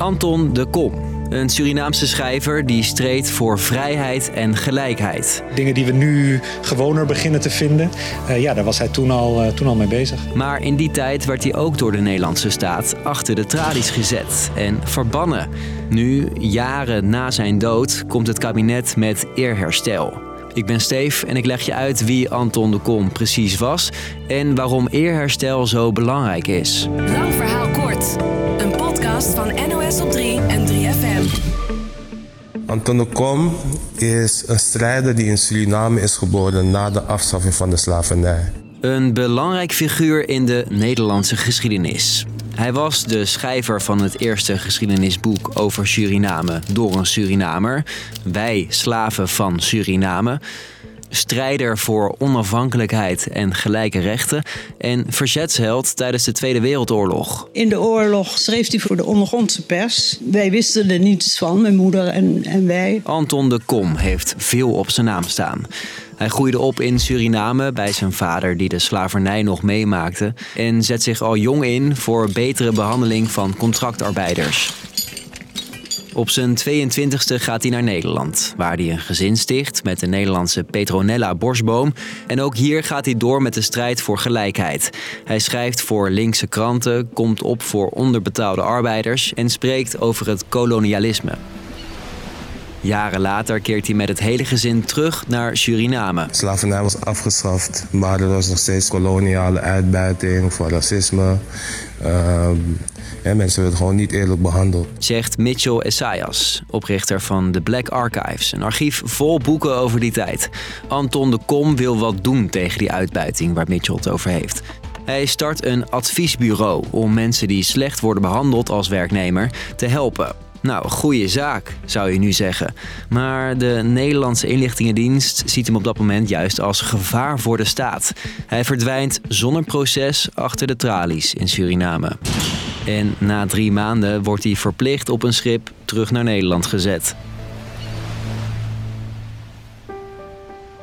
Anton de Kom, een Surinaamse schrijver die streed voor vrijheid en gelijkheid. Dingen die we nu gewoner beginnen te vinden, uh, ja, daar was hij toen al, uh, toen al mee bezig. Maar in die tijd werd hij ook door de Nederlandse staat achter de tralies gezet en verbannen. Nu, jaren na zijn dood, komt het kabinet met eerherstel. Ik ben Steef en ik leg je uit wie Anton de Kom precies was en waarom eerherstel zo belangrijk is. Lang verhaal kort. Podcast van NOS op 3 en 3FM. Anton de Kom is een strijder die in Suriname is geboren na de afschaffing van de slavernij. Een belangrijk figuur in de Nederlandse geschiedenis. Hij was de schrijver van het eerste geschiedenisboek over Suriname door een Surinamer. Wij, slaven van Suriname. Strijder voor onafhankelijkheid en gelijke rechten. En verzetsheld tijdens de Tweede Wereldoorlog. In de oorlog schreef hij voor de ondergrondse pers. Wij wisten er niets van, mijn moeder en, en wij. Anton de Kom heeft veel op zijn naam staan. Hij groeide op in Suriname bij zijn vader, die de slavernij nog meemaakte, en zet zich al jong in voor betere behandeling van contractarbeiders. Op zijn 22e gaat hij naar Nederland, waar hij een gezin sticht met de Nederlandse Petronella Borsboom. En ook hier gaat hij door met de strijd voor gelijkheid. Hij schrijft voor linkse kranten, komt op voor onderbetaalde arbeiders en spreekt over het kolonialisme. Jaren later keert hij met het hele gezin terug naar Suriname. Slavernij was afgeschaft, maar er was nog steeds koloniale uitbuiting voor racisme. Uh, mensen werden gewoon niet eerlijk behandeld. Zegt Mitchell Essayas, oprichter van The Black Archives. Een archief vol boeken over die tijd. Anton de Kom wil wat doen tegen die uitbuiting waar Mitchell het over heeft. Hij start een adviesbureau om mensen die slecht worden behandeld als werknemer te helpen. Nou, goede zaak, zou je nu zeggen. Maar de Nederlandse inlichtingendienst ziet hem op dat moment juist als gevaar voor de staat. Hij verdwijnt zonder proces achter de tralies in Suriname. En na drie maanden wordt hij verplicht op een schip terug naar Nederland gezet.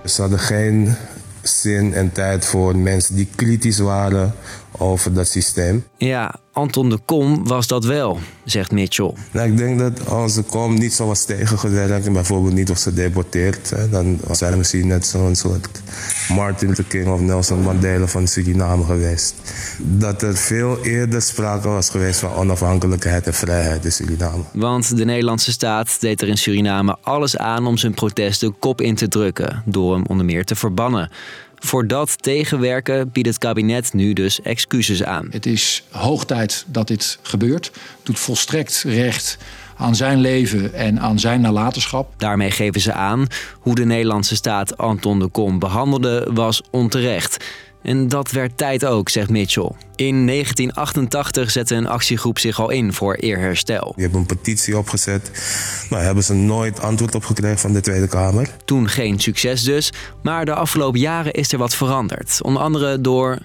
Ze hadden geen zin en tijd voor mensen die kritisch waren over dat systeem. Ja, Anton de Kom was dat wel, zegt Mitchell. Nou, ik denk dat als de Kom niet zo was tegengezet en bijvoorbeeld niet was gedeporteerd, hè, dan was hij misschien net zo'n soort Martin Luther King of Nelson Mandela van Suriname geweest. Dat er veel eerder sprake was geweest van onafhankelijkheid en vrijheid in Suriname. Want de Nederlandse staat deed er in Suriname alles aan om zijn protesten kop in te drukken, door hem onder meer te verbannen. Voor dat tegenwerken biedt het kabinet nu dus excuses aan. Het is hoog tijd dat dit gebeurt. Het doet volstrekt recht aan zijn leven en aan zijn nalatenschap. Daarmee geven ze aan hoe de Nederlandse staat Anton de Kom behandelde was onterecht. En dat werd tijd ook, zegt Mitchell. In 1988 zette een actiegroep zich al in voor eerherstel. Die hebben een petitie opgezet. Maar hebben ze nooit antwoord op gekregen van de Tweede Kamer. Toen geen succes dus. Maar de afgelopen jaren is er wat veranderd. Onder andere door.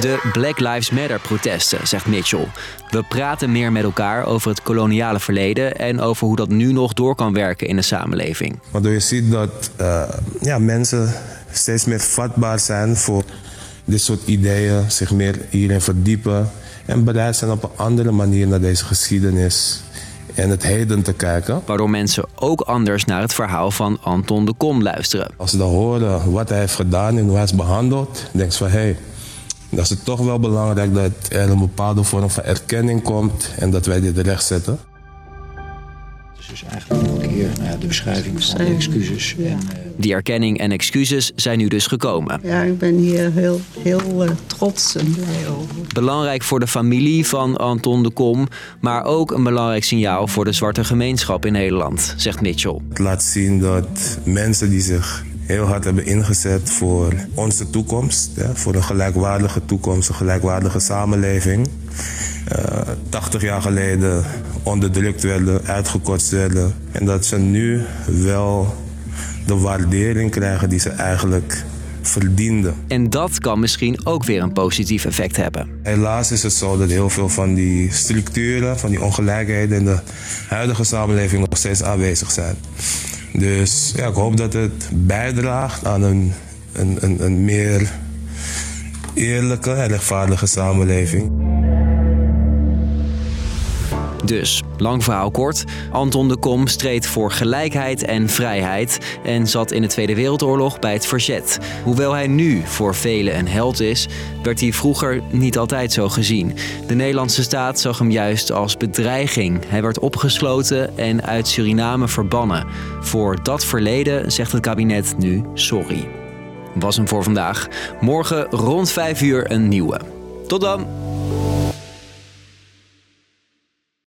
De Black Lives Matter protesten, zegt Mitchell. We praten meer met elkaar over het koloniale verleden en over hoe dat nu nog door kan werken in de samenleving. Waardoor je ziet dat uh, ja, mensen steeds meer vatbaar zijn voor dit soort ideeën, zich meer hierin verdiepen en bereid zijn op een andere manier naar deze geschiedenis en het heden te kijken. Waardoor mensen ook anders naar het verhaal van Anton de Kom luisteren. Als ze dan horen wat hij heeft gedaan en hoe hij is behandeld, denk je van hé, hey, dat is het toch wel belangrijk dat er een bepaalde vorm van erkenning komt en dat wij dit rechtzetten. Dus eigenlijk nog een keer nou ja, de beschrijving van de excuses. En, uh... Die erkenning en excuses zijn nu dus gekomen. Ja, ik ben hier heel, heel uh, trots en blij over. Belangrijk voor de familie van Anton de Kom, maar ook een belangrijk signaal voor de zwarte gemeenschap in Nederland, zegt Mitchell. Het laat zien dat mensen die zich heel hard hebben ingezet voor onze toekomst. voor een gelijkwaardige toekomst, een gelijkwaardige samenleving. Uh, eh, 80 jaar geleden onderdrukt werden, uitgekotst werden. En dat ze nu wel de waardering krijgen die ze eigenlijk verdienden. En dat kan misschien ook weer een positief effect hebben. Helaas is het zo dat heel veel van die structuren, van die ongelijkheden in de huidige samenleving nog steeds aanwezig zijn. Dus ja, ik hoop dat het bijdraagt aan een, een, een, een meer eerlijke en rechtvaardige samenleving. Dus, lang verhaal kort, Anton de Kom streed voor gelijkheid en vrijheid en zat in de Tweede Wereldoorlog bij het verzet. Hoewel hij nu voor velen een held is, werd hij vroeger niet altijd zo gezien. De Nederlandse staat zag hem juist als bedreiging. Hij werd opgesloten en uit Suriname verbannen. Voor dat verleden zegt het kabinet nu sorry. Was hem voor vandaag. Morgen rond 5 uur een nieuwe. Tot dan!